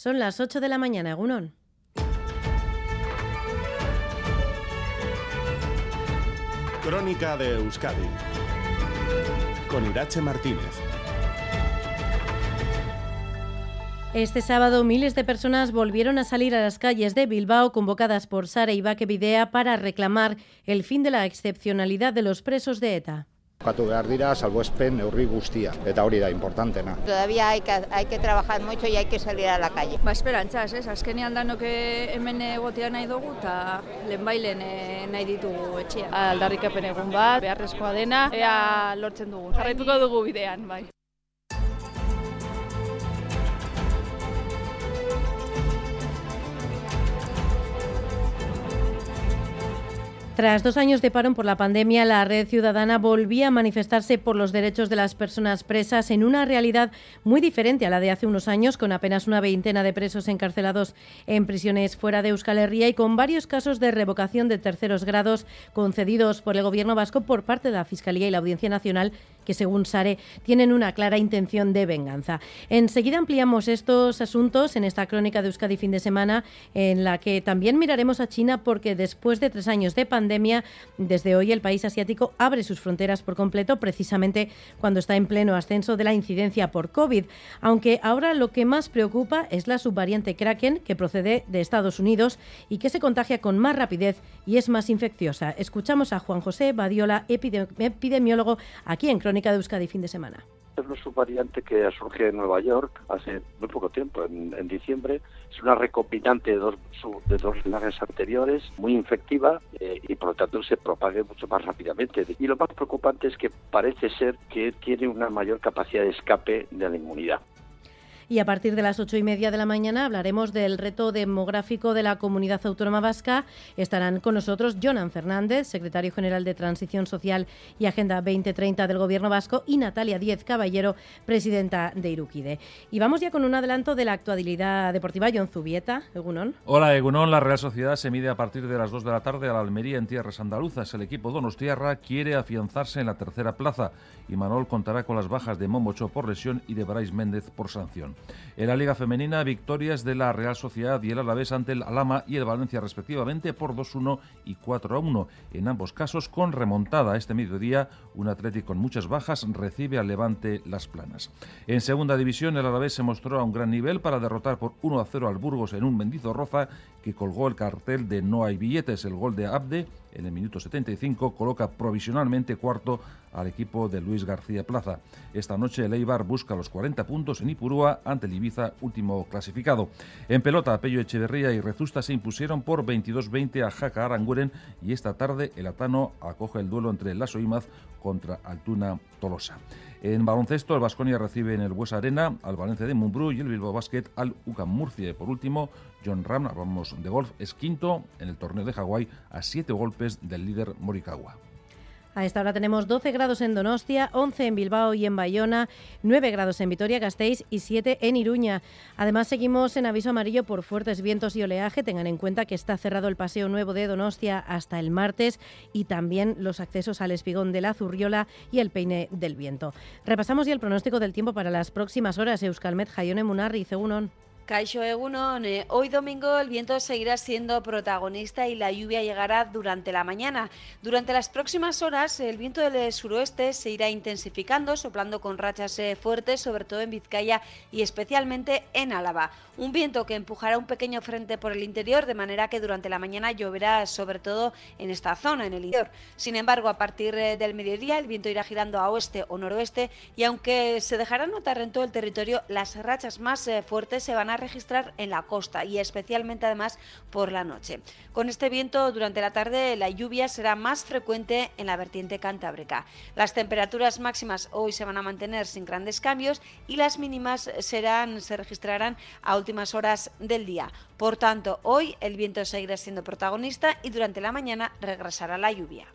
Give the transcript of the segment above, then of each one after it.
Son las 8 de la mañana, Gunón. Crónica de Euskadi con Irache Martínez. Este sábado miles de personas volvieron a salir a las calles de Bilbao convocadas por Sara Ibaque Videa para reclamar el fin de la excepcionalidad de los presos de ETA. Jokatu behar dira, salbuespen neurri guztia, eta hori da importantena. Todavía hay que, hay que trabajar mucho y hay que salir a la calle. Ba, esperantzaz, ez? Azkenean danok hemen egotea nahi dugu, eta lehenbailen eh, nahi ditugu etxea. Aldarrikapen egun bat, beharrezkoa dena, ea lortzen dugu. Jarraituko dugu bidean, bai. Tras dos años de paro por la pandemia, la Red Ciudadana volvía a manifestarse por los derechos de las personas presas en una realidad muy diferente a la de hace unos años, con apenas una veintena de presos encarcelados en prisiones fuera de Euskal Herria y con varios casos de revocación de terceros grados concedidos por el Gobierno vasco por parte de la Fiscalía y la Audiencia Nacional, que según Sare tienen una clara intención de venganza. Enseguida ampliamos estos asuntos en esta crónica de Euskadi fin de semana, en la que también miraremos a China porque después de tres años de pandemia, desde hoy el país asiático abre sus fronteras por completo, precisamente cuando está en pleno ascenso de la incidencia por COVID. Aunque ahora lo que más preocupa es la subvariante Kraken, que procede de Estados Unidos y que se contagia con más rapidez y es más infecciosa. Escuchamos a Juan José Badiola, epidemiólogo, aquí en Crónica de Euskadi fin de semana es una subvariante que ha surgido en Nueva York hace muy poco tiempo, en, en diciembre. Es una recopilante de dos, de dos lagas anteriores, muy infectiva eh, y por lo tanto se propague mucho más rápidamente. Y lo más preocupante es que parece ser que tiene una mayor capacidad de escape de la inmunidad y a partir de las ocho y media de la mañana hablaremos del reto demográfico de la comunidad autónoma vasca. Estarán con nosotros Jonan Fernández, secretario general de Transición Social y Agenda 2030 del Gobierno vasco, y Natalia Díez Caballero, presidenta de Iruquide. Y vamos ya con un adelanto de la actualidad deportiva. John Zubieta, Egunon. Hola, Egunon. La Real Sociedad se mide a partir de las dos de la tarde a la Almería en tierras andaluzas. El equipo Donostiarra quiere afianzarse en la tercera plaza y Manol contará con las bajas de Momocho por lesión y de Brais Méndez por sanción. En la Liga Femenina, victorias de la Real Sociedad y el Alavés ante el Alama y el Valencia respectivamente por 2-1 y 4-1. En ambos casos con remontada. Este mediodía, un Atlético con muchas bajas recibe al Levante Las Planas. En segunda división, el Alavés se mostró a un gran nivel para derrotar por 1-0 al Burgos en un Mendizorroza que colgó el cartel de no hay billetes. El gol de Abde en el minuto 75 coloca provisionalmente cuarto al equipo de Luis García Plaza. Esta noche el busca los 40 puntos en Ipurúa ante el Ibiza, último clasificado. En pelota, Pello Echeverría y Rezusta se impusieron por 22-20 a Jaca Aranguren y esta tarde el Atano acoge el duelo entre Lasso Imaz contra Altuna Tolosa. En baloncesto, el Vasconia recibe en el Buesa Arena al Valencia de Mumbrú y el Bilbao Basket al UCAM Murcia. Y por último, John Ram, vamos de golf, es quinto en el torneo de Hawái a siete golpes del líder Morikawa. A esta hora tenemos 12 grados en Donostia, 11 en Bilbao y en Bayona, 9 grados en Vitoria-Gasteiz y 7 en Iruña. Además, seguimos en aviso amarillo por fuertes vientos y oleaje. Tengan en cuenta que está cerrado el paseo nuevo de Donostia hasta el martes y también los accesos al espigón de la Zurriola y el peine del viento. Repasamos ya el pronóstico del tiempo para las próximas horas. Euskalmet, Jaione Munarri, Cegunon. Caixo Egunon, eh, hoy domingo el viento seguirá siendo protagonista y la lluvia llegará durante la mañana. Durante las próximas horas el viento del suroeste se irá intensificando, soplando con rachas eh, fuertes, sobre todo en Vizcaya y especialmente en Álava. Un viento que empujará un pequeño frente por el interior, de manera que durante la mañana lloverá sobre todo en esta zona, en el interior. Sin embargo, a partir eh, del mediodía el viento irá girando a oeste o noroeste y aunque se dejará notar en todo el territorio, las rachas más fuertes se van a registrar en la costa y especialmente además por la noche. Con este viento durante la tarde la lluvia será más frecuente en la vertiente cantábrica. Las temperaturas máximas hoy se van a mantener sin grandes cambios y las mínimas serán se registrarán a últimas horas del día. Por tanto, hoy el viento seguirá siendo protagonista y durante la mañana regresará la lluvia.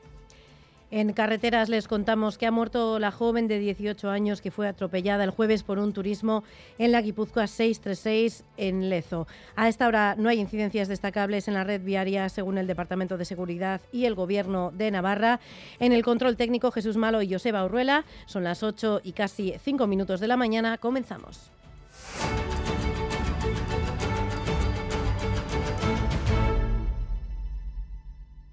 En carreteras les contamos que ha muerto la joven de 18 años que fue atropellada el jueves por un turismo en la Guipúzcoa 636 en Lezo. A esta hora no hay incidencias destacables en la red viaria según el Departamento de Seguridad y el Gobierno de Navarra. En el control técnico Jesús Malo y Joseba Urruela son las 8 y casi 5 minutos de la mañana. Comenzamos.